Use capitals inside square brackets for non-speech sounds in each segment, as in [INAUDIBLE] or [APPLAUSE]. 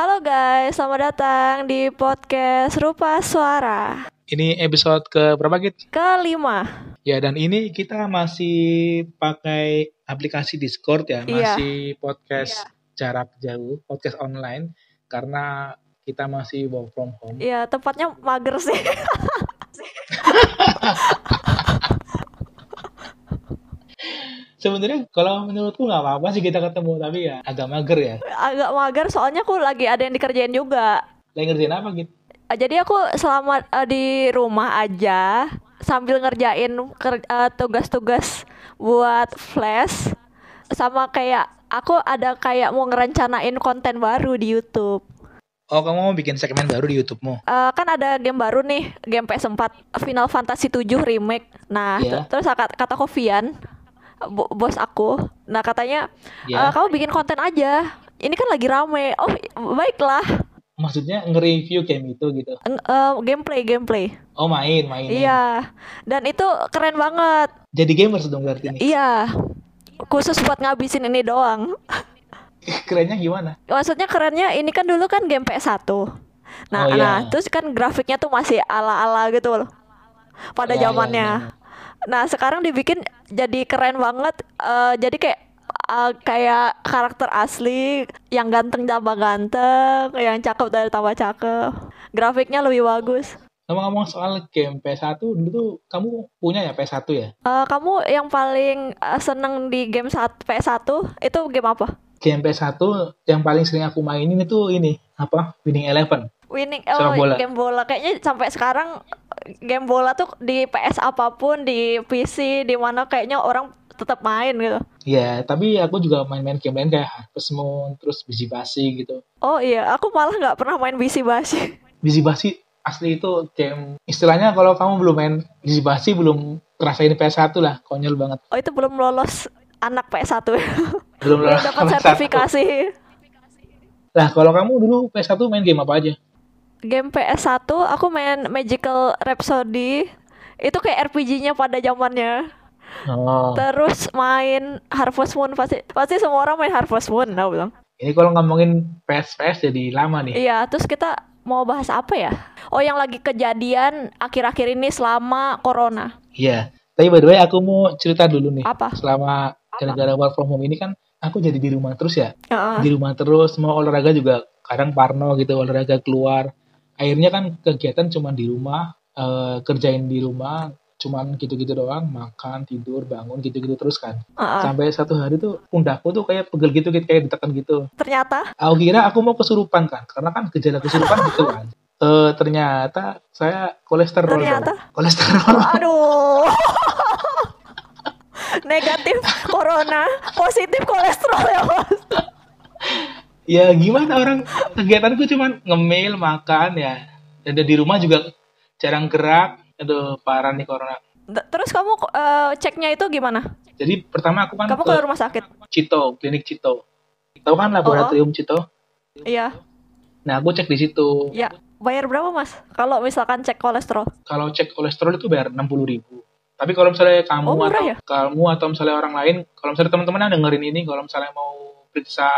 Halo guys, selamat datang di podcast Rupa Suara Ini episode ke berapa Git? kelima. Ya dan ini kita masih pakai aplikasi Discord ya, Iya. masih podcast jarak jauh, podcast online karena kita masih work from home. Ya tempatnya mager sih. [LAUGHS] Sebenarnya kalau menurutku nggak apa-apa sih kita ketemu, tapi ya agak mager ya. Agak mager soalnya aku lagi ada yang dikerjain juga. Lagi ngerjain apa Git? Eh, Jadi aku selama eh, di rumah aja sambil ngerjain eh, tugas-tugas buat flash sama kayak aku ada kayak mau ngerencanain konten baru di YouTube. Oh kamu mau bikin segmen baru di YouTube-mu? Eh, kan ada game baru nih, game PS4 Final Fantasy 7 Remake. Nah, ter- terus kata, kata Kofian, bo- bos aku, nah katanya Ya. "Eh, kamu bikin konten aja. Ini kan lagi rame. Oh, baiklah. Maksudnya nge-review game itu gitu. Eh, gameplay, gameplay. Oh main, main. Iya. Dan itu keren banget. Jadi gamers dong berarti nih. Iya. Khusus buat ngabisin ini doang. [LAUGHS] Kerennya gimana? Maksudnya kerennya ini kan dulu kan game PS1. Nah, Oh, iya. nah, terus kan grafiknya tuh masih ala-ala gitu loh. Pada Iya, iya, zamannya. iya. Nah, sekarang dibikin jadi keren banget. eh, jadi kayak eh, kayak karakter asli yang ganteng tambah ganteng, yang cakep dari tambah cakep. Grafiknya lebih bagus. Ngomong-ngomong soal game PS1, dulu tuh kamu punya ya PS1 ya? Eh, kamu yang paling eh, seneng di game saat PS1 itu game apa? Game PS1 yang paling sering aku mainin itu ini, apa? Winning Eleven. Winning oh bola. game bola kayaknya sampai sekarang game bola tuh di PS apa pun di PC di mana kayaknya orang tetap main gitu. Ya, tapi aku juga main-main game lain kayak Harvest Moon, terus Busy Basi gitu. Oh iya, aku malah nggak pernah main BC Basi. [LAUGHS] Busy Basi asli itu game, istilahnya kalau kamu belum main Busy Basi, belum ngerasain PS1 lah, konyol banget. Oh itu belum lolos anak PS1 [LAUGHS] Belum belum lah dapat PS1. sertifikasi. Lah, kalau kamu dulu PS1 main game apa aja? Game PS1 aku main Magical Rhapsody. Itu kayak RPG-nya pada zamannya. Oh, Terus main Harvest Moon pasti pasti semua orang main Harvest Moon, aku bilang. ini kalau ngomongin PS-PS jadi lama nih. Iya, terus kita mau bahas apa ya? Oh, yang lagi kejadian akhir-akhir ini selama corona. Iya. Tapi by the way aku mau cerita dulu nih. Apa? Selama gara-gara work from home ini kan aku jadi di rumah terus ya. Heeh. Di rumah terus mau olahraga juga kadang parno gitu olahraga keluar. Akhirnya kan kegiatan cuma di rumah, eh, kerjain di rumah, cuman gitu-gitu doang, makan, tidur, bangun gitu-gitu terus kan. Heeh. Sampai satu hari tuh pundakku tuh kayak pegel gitu, gitu kayak ditekan gitu. Ternyata Aku kira aku mau kesurupan kan, karena kan gejala kesurupan [LAUGHS] gitu kan. Eh, ternyata saya kolesterol. Ternyata? dong. Kolesterol. [LAUGHS] aduh. Negatif corona, positif kolesterol ya, Mas. Ya gimana orang kegiatanku cuman ngemil makan ya dan di rumah juga jarang gerak aduh parah nih corona Terus kamu eh, ceknya itu gimana? jadi pertama aku kan Kamu ke ke rumah sakit? Cito klinik Cito tahu kan laboratorium Cito Iya. nah aku cek di situ Ya, bayar berapa, Mas? Kalau misalkan cek kolesterol? kalau cek kolesterol itu bayar enam puluh ribu tapi kalau misalnya kamu Oh, atau ya? kamu atau misalnya orang lain kalau misalnya teman-teman yang dengerin ini kalau misalnya mau periksa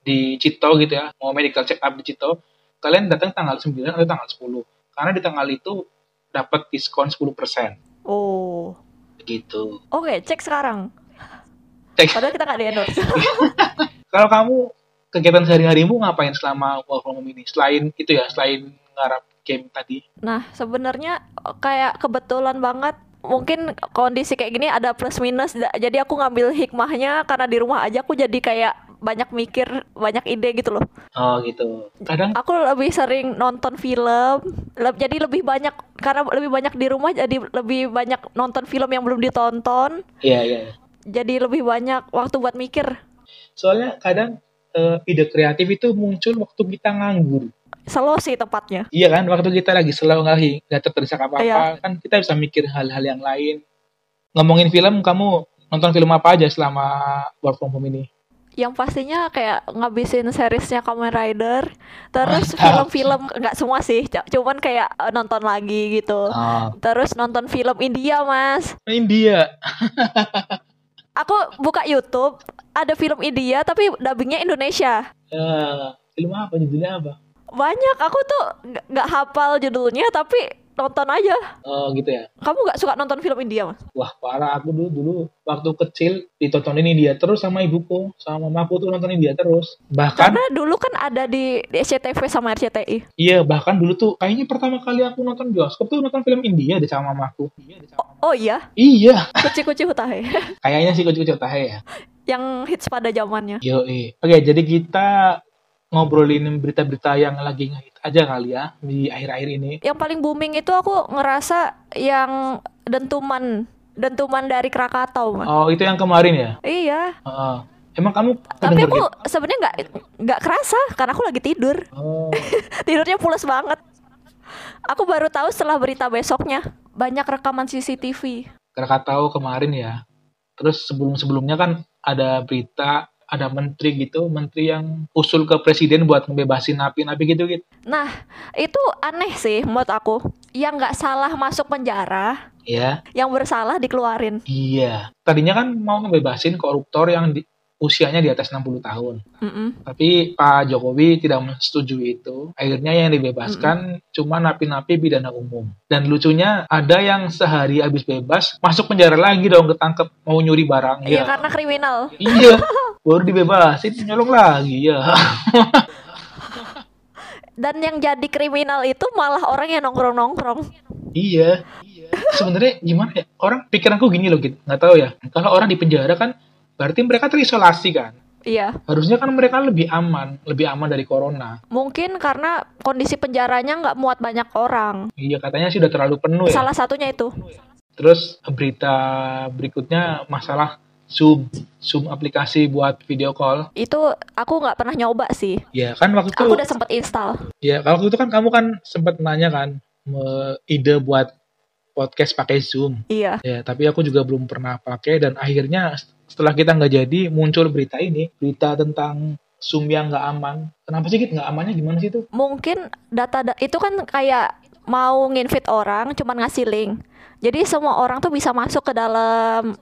di Cito gitu ya mau medical check up di Cito kalian datang tanggal 9 atau tanggal 10 karena di tanggal itu dapat diskon 10% Oh. gitu Oke, cek sekarang. Cek. Padahal kita nggak di endorse. [LAUGHS] kalau kamu kegiatan sehari-harimu ngapain selama work from home ini selain itu ya selain ngarap game tadi Nah, sebenarnya kayak kebetulan banget mungkin kondisi kayak gini ada plus minus jadi aku ngambil hikmahnya karena di rumah aja aku jadi kayak banyak mikir banyak ide gitu loh. Oh gitu. Kadang aku lebih sering nonton film le- jadi lebih banyak karena lebih banyak di rumah jadi lebih banyak nonton film yang belum ditonton. Iya iya. Jadi lebih banyak waktu buat mikir. Soalnya kadang eh, ide kreatif itu muncul waktu kita nganggur. Slow sih tepatnya. Iya kan, waktu kita lagi slow nggak nggak terdesak apa-apa, Iya. kan kita bisa mikir hal-hal yang lain. Ngomongin film, kamu nonton film apa aja selama work from home ini? Yang pastinya kayak ngabisin seriesnya Kamen Rider terus [LAUGHS] film-film nggak semua sih cuman kayak eh, nonton lagi gitu Oh. terus nonton film India mas India. [LAUGHS] aku buka YouTube ada film India tapi dubbingnya Indonesia Ya, Film apa? Judulnya apa? Banyak. Aku tuh nggak hafal judulnya tapi nonton aja. Oh gitu ya. Kamu nggak suka nonton film India mas? Wah parah aku dulu dulu waktu kecil ditontonin India terus sama ibuku sama mamaku tuh nonton India terus. Bahkan Karena dulu kan ada di, di SCTV sama RCTI. iya bahkan dulu tuh kayaknya pertama kali aku nonton bioskop tuh nonton film India deh sama mamaku. Iya sama Oh iya, Iya, [LAUGHS] kuci-kuci hutahe. kayaknya sih kucu-kucu tahe ya. yang hits pada zamannya. Yo, Oke, jadi kita ngobrolin berita-berita yang lagi ngehit aja kali ya di akhir-akhir ini. Yang paling booming itu aku ngerasa yang dentuman, dentuman dari Krakatau, Mas. Oh, itu yang kemarin ya? Iya, Heeh. Emang kamu tapi aku sebenarnya nggak nggak kerasa karena aku lagi tidur. Oh, [LAUGHS] Tidurnya pulas banget. Aku baru tahu setelah berita besoknya banyak rekaman CCTV. Krakatau kemarin ya. Terus sebelum-sebelumnya kan ada berita ada menteri gitu, menteri yang usul ke presiden buat ngebebasin napi-napi gitu gitu. Nah, itu aneh sih menurut aku. Yang nggak salah masuk penjara, Ya, yang bersalah dikeluarin. iya. Tadinya kan mau ngebebasin koruptor yang di, usianya di atas 60 tahun. Mm-mm. Tapi Pak Jokowi tidak menyetujui itu. Akhirnya yang dibebaskan cuma napi-napi pidana umum. Dan lucunya ada yang sehari habis bebas masuk penjara lagi dong ketangkep mau nyuri barang. Iya karena kriminal. Iya, [LAUGHS] baru dibebasin nyolong lagi ya. [LAUGHS] Dan yang jadi kriminal itu malah orang yang nongkrong-nongkrong. iya. Sebenarnya gimana ya? Orang pikiranku gini loh, gitu. Nggak tahu ya. Kalau orang di penjara kan berarti mereka terisolasi kan. Iya, Harusnya kan mereka lebih aman, lebih aman dari corona. mungkin karena kondisi penjaranya nggak muat banyak orang. Iya, katanya sih udah terlalu penuh ya. Salah satunya itu. Terus berita berikutnya masalah Zoom, Zoom aplikasi buat video call. Itu aku nggak pernah nyoba sih. Ya kan waktu itu, Aku udah sempet install. ya kalau waktu itu kan kamu kan sempat nanya kan me- ide buat podcast pakai Zoom. Iya. Ya, tapi aku juga belum pernah pakai dan akhirnya setelah kita nggak jadi muncul berita ini, berita tentang Zoom yang nggak aman. Kenapa sih gitu nggak amannya gimana sih itu? Mungkin data da- itu kan kayak mau nginvite orang cuman ngasih link. Jadi semua orang tuh bisa masuk ke dalam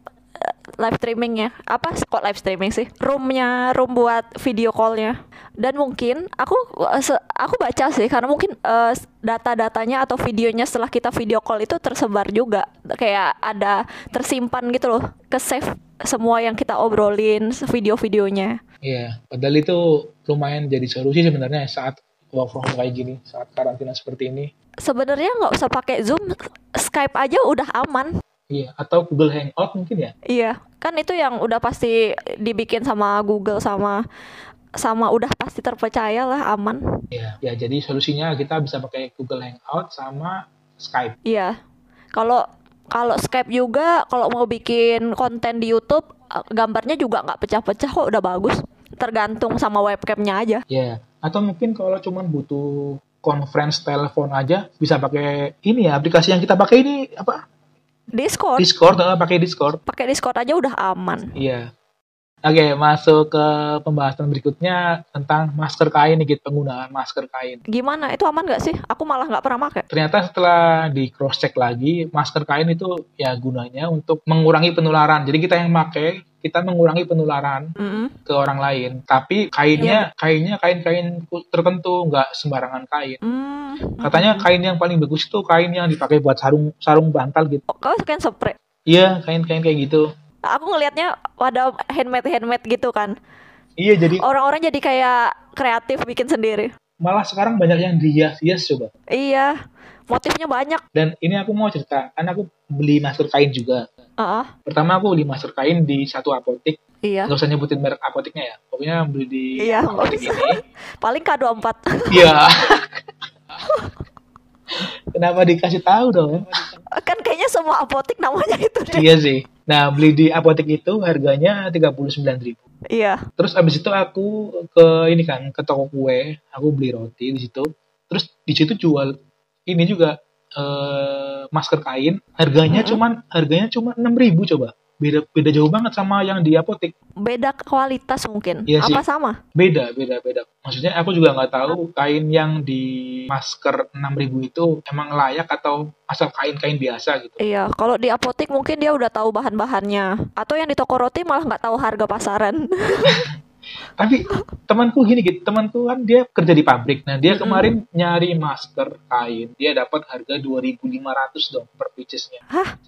live streamingnya. Apa kok live streaming sih? Roomnya, room buat video callnya. Dan mungkin aku eh, aku baca sih karena mungkin eh, data-datanya atau videonya setelah kita video call itu tersebar juga. Kayak ada tersimpan gitu loh, ke save semua yang kita obrolin video-videonya. Iya, padahal itu lumayan jadi solusi sebenarnya saat work from home kayak gini, saat karantina seperti ini. Sebenarnya nggak usah pakai Zoom, Skype aja udah aman. Iya, atau Google Hangout mungkin ya? Iya, kan itu yang udah pasti dibikin sama Google sama sama udah pasti terpercaya lah aman. Iya. Ya, jadi solusinya kita bisa pakai Google Hangout sama Skype. Iya. Kalau kalau Skype juga kalau mau bikin konten di YouTube eh, gambarnya juga nggak pecah-pecah kok udah bagus. Tergantung sama webcamnya aja. Ya, atau mungkin kalau cuman butuh conference telepon aja bisa pakai ini ya aplikasi yang kita pakai ini apa Discord, Discord pakai Discord. Pakai Discord aja udah aman. iya oke masuk ke pembahasan berikutnya tentang masker kain nih gitu penggunaan masker kain Gimana? Itu aman nggak sih? Aku malah nggak pernah pakai. ternyata setelah di cross check lagi masker kain itu ya gunanya untuk mengurangi penularan jadi kita yang pakai kita mengurangi penularan Mm-mm. ke orang lain tapi kainnya kainnya kain-kain tertentu nggak sembarangan kain Hmm. Katanya kain yang paling bagus itu kain yang dipakai buat sarung sarung bantal gitu. Oh, kau kan spray. Iya, kain-kain kayak gitu. Aku ngelihatnya pada handmade handmade gitu kan. Iya, jadi Orang-orang jadi kayak kreatif bikin sendiri. malah sekarang banyak yang dihias-hias coba. Iya, motifnya banyak. Dan ini aku mau cerita, kan aku beli masker kain juga. Heeh. Pertama aku beli masker kain di satu apotik, iya. nggak usah nyebutin merek apotiknya ya. Pokoknya beli di Iya, usah. ini. [LAUGHS] Paling K24. Iya. [LAUGHS] Kenapa dikasih tahu dong? kan kayaknya semua apotik namanya itu deh. iya sih. Nah, beli di apotik itu harganya 39.000. Iya. Terus abis itu aku ke ini kan ke toko kue, aku beli roti di situ. Terus di situ jual ini juga eh, masker kain, harganya Mm-mm. cuman harganya cuma 6.000 coba. Beda beda jauh banget sama yang di apotek. Beda kualitas mungkin. Sih. Apa sama? Beda, beda, beda. Maksudnya aku juga nggak tahu kain yang di masker 6.000 itu emang layak atau asal kain-kain biasa gitu. Iya, kalau di apotik mungkin dia udah tahu bahan-bahannya. Atau yang di toko roti malah nggak tahu harga pasaran. [LAUGHS] Tapi temanku gini gitu, temanku kan dia kerja di pabrik. Nah, dia Mm-mm. kemarin nyari masker kain, dia dapat harga 2.500 dong per piecesnya. Hah?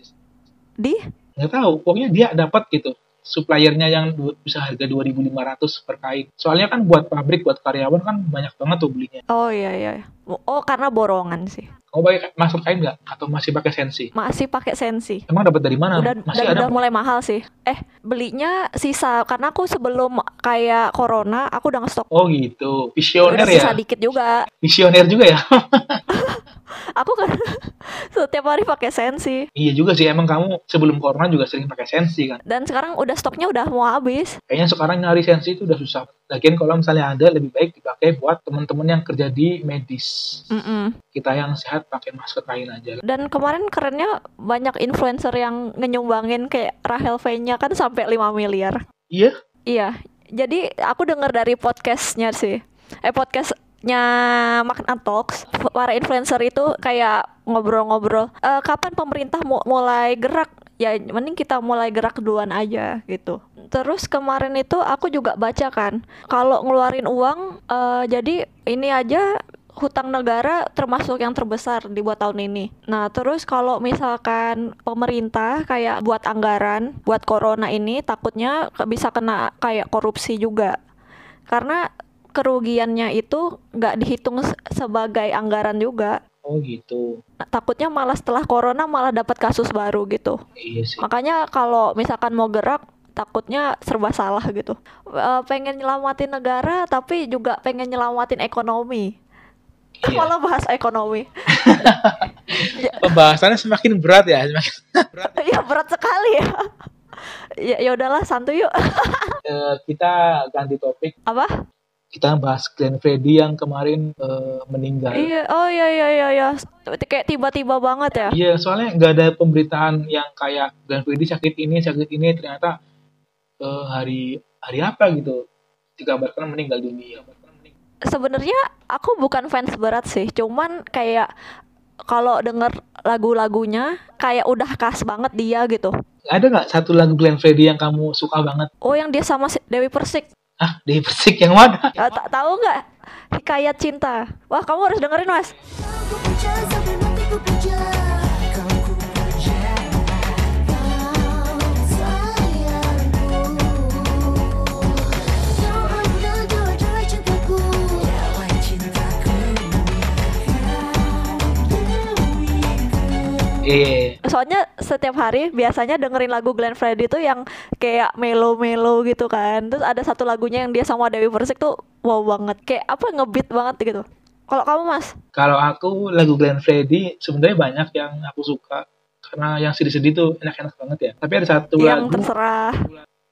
Di? Nggak tahu, pokoknya dia dapat gitu. Suppliernya yang bisa harga 2.500 per kain. Soalnya kan buat pabrik, buat karyawan kan banyak banget tuh belinya. Oh iya iya. Oh karena borongan sih. Kamu pakai masker kain nggak? Atau masih pakai sensi? Masih pakai sensi. Emang dapat dari mana? Udah masih dan ada? udah mulai mahal sih. Eh belinya sisa karena aku sebelum kayak corona aku udah ngestok. Oh gitu. Udah Visioner sisa ya? dikit juga. Visioner juga ya? [LAUGHS] Aku kan [LAUGHS] setiap hari pakai sensi. iya juga sih. Emang kamu sebelum corona juga sering pakai sensi kan? Dan sekarang udah stoknya udah mau habis. Kayaknya sekarang nyari sensi itu udah susah. Lagian kalau misalnya ada lebih baik dipakai buat teman-teman yang kerja di medis. Mm-mm. Kita yang sehat pakai masker kain aja. Dan kemarin kerennya banyak influencer yang ngenyumbangin kayak Rahel V-nya kan sampai 5 miliar. Iya? Iya. Jadi aku dengar dari podcastnya sih. Eh podcastnya Magna Talks. Para influencer itu kayak ngobrol-ngobrol. "Eh, kapan pemerintah mu- mulai gerak? Ya mending kita mulai gerak duluan aja gitu. Terus kemarin itu aku juga baca kan. Kalau ngeluarin uang. eh, jadi ini aja hutang negara termasuk yang terbesar di buat tahun ini. Nah, terus kalau misalkan pemerintah kayak buat anggaran buat corona ini takutnya bisa kena kayak korupsi juga. Karena kerugiannya itu nggak dihitung se- sebagai anggaran juga. Oh gitu. Nah, takutnya malah setelah corona malah dapat kasus baru gitu. Iya sih. Makanya kalau misalkan mau gerak takutnya serba salah gitu. Eh, pengen nyelamatin negara tapi juga pengen nyelamatin ekonomi. Iya. [LAUGHS] Malah bahas ekonomi. [LAUGHS] Pembahasannya semakin berat ya. Semakin [LAUGHS] berat. ya berat sekali ya. ya ya udahlah santuy yuk. Eh, kita ganti topik. Apa? Kita bahas Glenn Fredly yang kemarin eh, meninggal. Iya, oh iya iya iya iya. Kayak tiba-tiba banget ya. Iya, soalnya nggak ada pemberitaan yang kayak Glenn Fredly sakit ini, sakit ini, ternyata eh, hari hari apa gitu dikabarkan meninggal dunia. Sebenarnya aku bukan fans berat sih, cuman kayak kalau denger lagu-lagunya kayak udah khas banget dia gitu. Ada nggak satu lagu Glenn Fredly yang kamu suka banget? Oh yang dia sama Dewi Persik. Ah, Dewi Persik yang mana? [LAUGHS] Eh, tak tahu nggak? Hikayat cinta. Wah kamu harus dengerin mas. Ku puja sampai mati ku puja Eh, Soalnya setiap hari biasanya dengerin lagu Glenn Fredly tuh yang kayak melo-melo gitu kan. Terus ada satu lagunya yang dia sama Dewi Persik tuh wow banget. Kayak apa ngebeat banget gitu. Kalau kamu mas? kalau aku lagu Glenn Fredly sebenarnya banyak yang aku suka karena yang sedih-sedih tuh enak-enak banget ya. Tapi ada satu yang lagu terserah.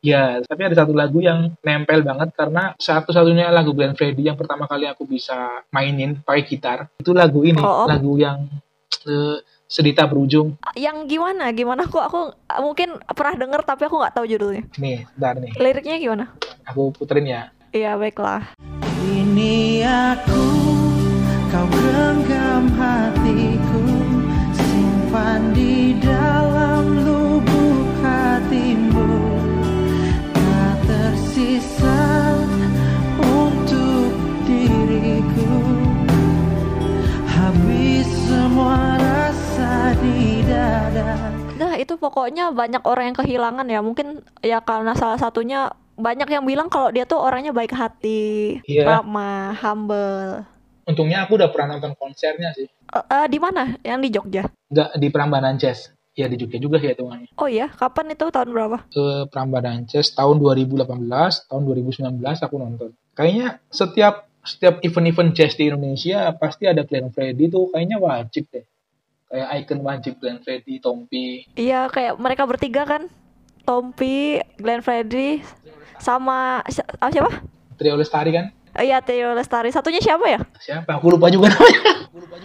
Ya, tapi ada satu lagu yang nempel banget karena satu-satunya lagu Glenn Fredly yang pertama kali aku bisa mainin pakai gitar itu lagu ini, Oh, oh. lagu yang eh, sedita berujung. Yang gimana? Gimana aku aku mungkin pernah denger tapi aku nggak tahu judulnya. Nih, bentar nih, Liriknya gimana? aku puterin ya. Iya baiklah. Ini aku, kau genggam hatiku, simpan di dalam lubuk di dada. Nah itu pokoknya banyak orang yang kehilangan ya. Mungkin ya karena salah satunya banyak yang bilang kalau dia tuh orangnya baik hati, Iya. ramah, humble. Untungnya aku udah pernah nonton konsernya sih. Eh, eh, di mana? Yang di Jogja. Nggak di Prambanan Jazz. Ya di Jogja juga sih hitungannya. Oh iya, kapan itu tahun berapa? Ke Prambanan Jazz tahun 2018, tahun 2019 aku nonton. Kayaknya setiap setiap event-event jazz di Indonesia pasti ada Glenn Fredly tuh kayaknya wajib deh. Kayak icon wajib Glenn Fredly, Tompi, Iya kayak mereka bertiga kan, Tompi, Glenn Fredly, sama si- ah, siapa? Trio Lestari kan? Eh, Iya Theo Lestari. Satunya siapa ya? Siapa? Aku lupa juga namanya. [LAUGHS]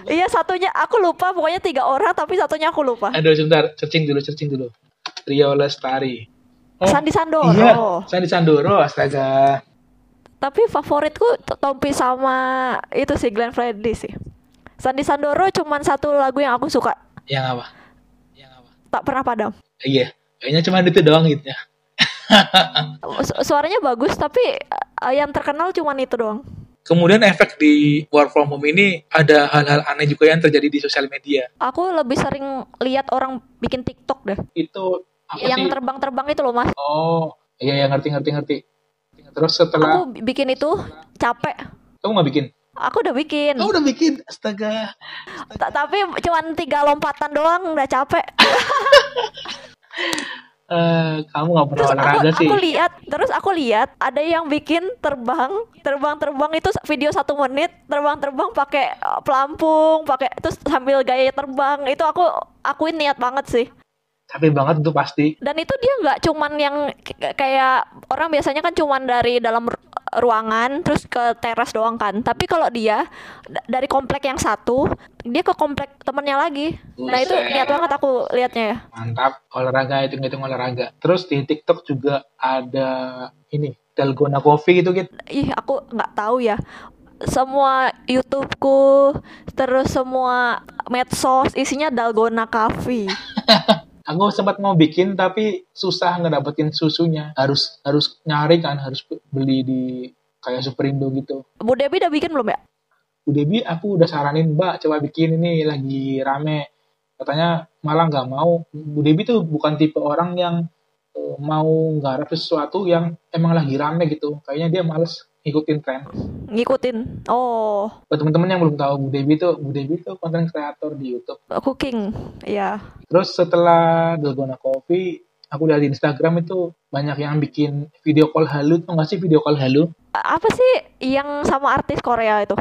Iya satunya aku lupa. Pokoknya tiga orang tapi satunya aku lupa. Aduh, sebentar. Searching dulu, searching dulu. Trio Lestari. Oh, Sandi Sandoro. Iya, Sandi Sandoro, astaga. Tapi favoritku Tompi sama itu sih Glenn Fredly sih. Sandi Sandoro cuman satu lagu yang aku suka. Yang apa? Yang apa? Tak pernah padam. Iya, kayaknya cuma itu doang gitu ya. [LAUGHS] Su- suaranya bagus tapi eh, yang terkenal cuman itu doang. Kemudian efek di work from home ini ada hal-hal aneh juga yang terjadi di sosial media. Aku lebih sering lihat orang bikin TikTok deh. Itu apa yang terbang-terbang itu loh, Mas. Oh, iya ya ngerti ngerti ngerti. Terus setelah Aku bikin itu capek. kamu nggak bikin? Aku udah bikin. Kamu udah bikin, astaga. Ta- Tapi cuman tiga lompatan doang udah capek. [LAUGHS] Eh, kamu nggak pernah Terus aku, olahraga sih. aku lihat, terus aku lihat ada yang bikin terbang, terbang-terbang itu video satu menit, terbang-terbang pakai eh, pelampung, pakai terus sambil gaya terbang. Itu aku akuin niat banget sih. Capek banget itu pasti. Dan itu dia nggak cuman yang kayak orang biasanya kan cuman dari dalam ru- ruangan terus ke teras doang kan. Tapi kalau dia dari komplek yang satu, dia ke komplek temennya lagi. Nah itu niat banget aku liatnya ya. Mantap, olahraga hitung-hitung olahraga. Terus di TikTok juga ada ini dalgona coffee gitu gitu. ih aku nggak tahu ya semua YouTubeku terus semua medsos isinya dalgona coffee [LAUGHS] Aku sempat mau bikin tapi susah ngedapetin susunya. Harus harus nyari kan, harus beli di kayak Superindo gitu. Bu Debi udah bikin belum ya Bu Debi aku udah saranin Mbak coba bikin ini lagi rame. Katanya malah nggak mau. Bu Debi tuh bukan tipe orang yang eh, mau nggarap sesuatu yang emang lagi rame gitu. Kayaknya dia males ngikutin tren. ngikutin. Oh. Buat teman-teman yang belum tahu Bu Debi tuh, Bu Debi tuh konten kreator di YouTube. cooking. Ya Terus setelah Dalgona Coffee, aku lihat di Instagram itu banyak yang bikin video call halu. Tau nggak sih video call halu? apa sih yang sama artis Korea itu?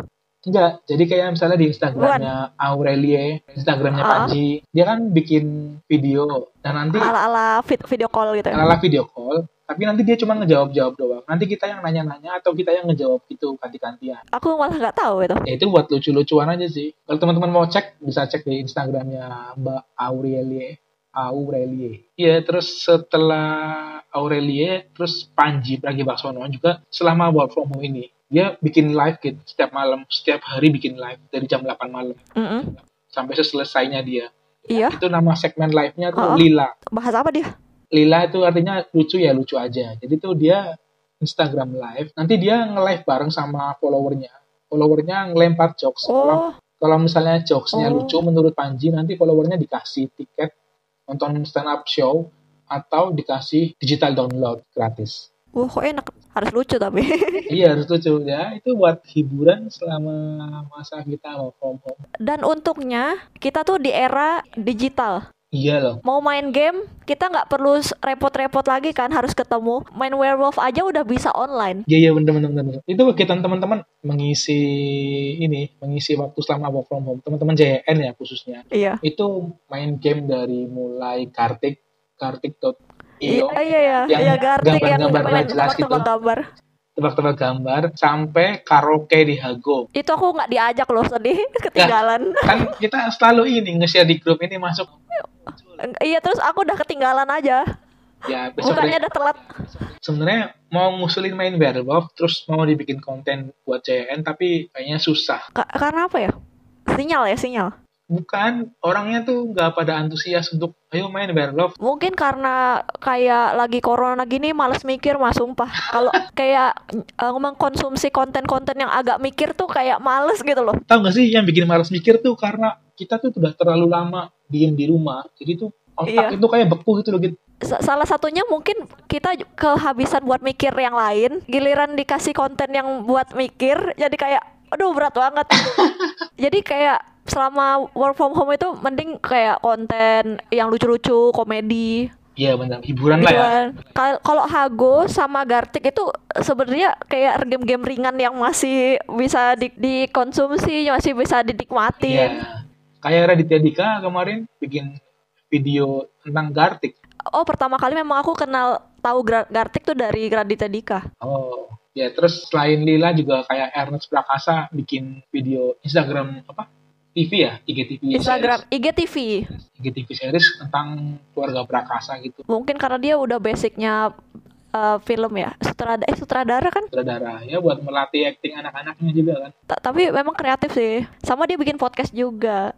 Enggak, jadi kayak misalnya di Instagramnya Aurelie, Instagramnya Ah. Panji, dia kan bikin video. Dan nanti ala ala video call gitu ya? Ala video call, tapi nanti dia cuma ngejawab-jawab doang. Nanti kita yang nanya-nanya atau kita yang ngejawab gitu ganti-gantian. aku malah nggak tahu itu Ya itu buat lucu-lucuan aja sih. Kalau teman-teman mau cek, bisa cek di Instagramnya Mbak Aurelie. Aurelie. Iya, terus setelah Aurelie, terus Panji Pragiwaksono juga selama work from home ini, dia bikin live gitu setiap malam, setiap hari bikin live dari jam 8 malam Mm-mm. sampai selesainya dia. iya Itu nama segmen live-nya tuh Oh. Lila. bahas apa dia Lila itu artinya lucu ya lucu aja. Jadi tuh dia Instagram live, nanti dia nge-live bareng sama followernya. Followernya ngelempar jokes. Kalau oh kalau misalnya jokesnya Oh. lucu menurut Panji, nanti followernya dikasih tiket nonton stand up show atau dikasih digital download gratis. wah kok enak harus lucu tapi [LAUGHS] iya harus lucu ya. Itu buat hiburan selama masa kita work from home. dan untungnya kita tuh di era digital Iya loh. mau main game kita nggak perlu repot-repot lagi kan harus ketemu main werewolf aja udah bisa online Iya iya bener bener bener. Itu kegiatan teman-teman mengisi ini, mengisi waktu selama work from home. Teman-teman JN ya khususnya. iya Itu main game dari mulai Kartik, Kartik.io, iya iya iya Yang iya Gartik yang gambar-gambar main nggak jelas gitu. gambar tebak-tebak gambar, sampai karaoke di Hago. itu aku nggak diajak loh sedih. [LAUGHS] Ketinggalan. kan kita selalu ini nge-share di grup ini masuk. Iya terus aku udah ketinggalan aja. Ya besok bukannya udah telat. Sebenarnya mau ngusulin main werewolf terus mau dibikin konten buat CN tapi kayaknya susah. Ka- karena apa ya? Sinyal ya sinyal bukan orangnya tuh nggak pada antusias untuk ayo main werewolf mungkin karena kayak lagi corona gini males mikir mas sumpah. Kalau kayak uh, mengkonsumsi konten-konten yang agak mikir tuh kayak males gitu loh. Tahu nggak sih yang bikin malas mikir tuh karena kita tuh udah terlalu lama diem di rumah jadi tuh otak Iya. itu kayak beku gitu loh gitu Sa- salah satunya mungkin kita kehabisan buat mikir yang lain. Giliran dikasih konten yang buat mikir jadi kayak aduh berat banget [LAUGHS] jadi kayak selama work from home itu mending kayak konten yang lucu-lucu komedi iya benar hiburan lah gitu ya kan. Kal- Kalau Hago sama Gartik itu sebenarnya kayak game-game ringan yang masih bisa di- dikonsumsi, masih bisa Iya. dinikmatin. kayak Raditya Dika kemarin bikin video tentang Gartik Oh, pertama kali memang aku kenal tahu Gartik tuh dari Raditya Dika. Oh, ya terus selain Lila juga kayak Ernest Prakasa bikin video Instagram apa? TV ya, IGTV Instagram IGTV. series. IGTV series tentang keluarga Prakasa gitu. Mungkin karena dia udah basicnya uh, film ya, sutradara eh sutradara kan. Sutradara ya buat melatih acting anak-anaknya juga kan. Ta- tapi memang kreatif sih. Sama dia bikin podcast juga.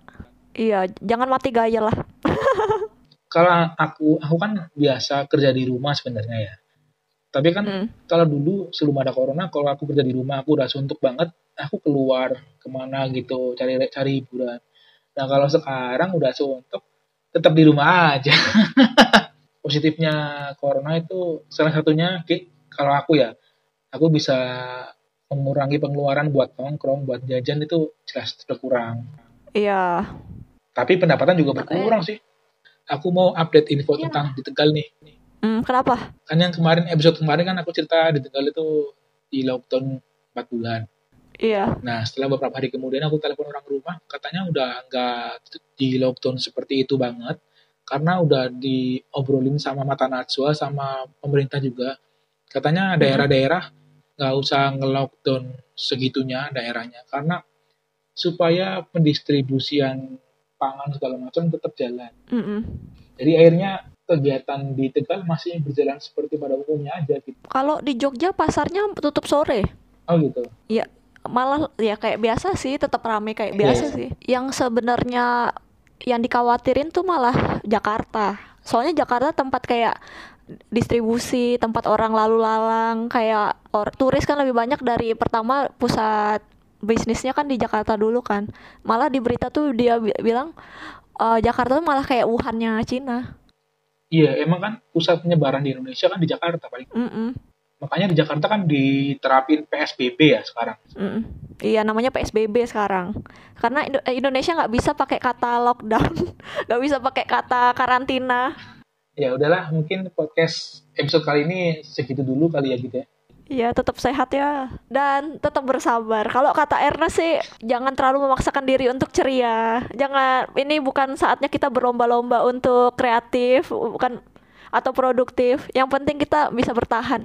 Iya, jangan mati gaya lah. [LAUGHS] Kalau aku aku kan biasa kerja di rumah sebenarnya ya. Tapi kan Mm. kalau dulu sebelum ada corona, kalau aku kerja di rumah, aku udah suntuk banget, aku keluar ke mana gitu, cari cari hiburan. Nah kalau sekarang udah suntuk, tetap di rumah aja. [LAUGHS] Positifnya corona itu salah satunya, kalau aku ya, aku bisa mengurangi pengeluaran buat nongkrong, buat jajan itu jelas berkurang. Iya. Tapi pendapatan juga berkurang sih. Aku mau update info Iya. tentang di Tegal nih. Hmm, kenapa? Kan yang kemarin episode kemarin kan aku cerita di Tegal itu di lockdown 4 bulan. Iya. Nah, setelah beberapa hari kemudian aku telepon orang rumah, katanya udah nggak di lockdown seperti itu banget, karena udah diobrolin sama Mata Najwa sama pemerintah juga. Katanya daerah-daerah nggak usah nge-lockdown segitunya daerahnya, karena supaya pendistribusian pangan segala macam tetap jalan. Mm-mm. Jadi akhirnya kegiatan di Tegal masih berjalan seperti pada umumnya aja gitu. Kalau di Jogja pasarnya tutup sore. Oh gitu. malah ya kayak biasa sih tetap rame kayak Iya. biasa sih yang sebenarnya yang dikhawatirin tuh malah Jakarta soalnya Jakarta tempat kayak distribusi tempat orang lalu lalang kayak or, turis kan lebih banyak dari pertama pusat bisnisnya kan di Jakarta dulu kan malah di berita tuh dia bi- bilang eh, Jakarta tuh malah kayak Wuhannya Cina Iya, emang kan pusat penyebaran di Indonesia kan di Jakarta paling. Mm-mm, Makanya di Jakarta kan diterapin PSBB ya sekarang. mm-mm. iya namanya PSBB sekarang karena Indo- eh, Indonesia nggak bisa pakai kata lockdown [LAUGHS] nggak bisa pakai kata karantina Ya udahlah, mungkin podcast episode kali ini segitu dulu kali ya gitu ya. Iya, tetap sehat ya. Dan tetap bersabar. Kalau kata Ernest sih, jangan terlalu memaksakan diri untuk ceria. Jangan, ini bukan saatnya kita berlomba-lomba untuk kreatif, bukan atau produktif. Yang penting kita bisa bertahan.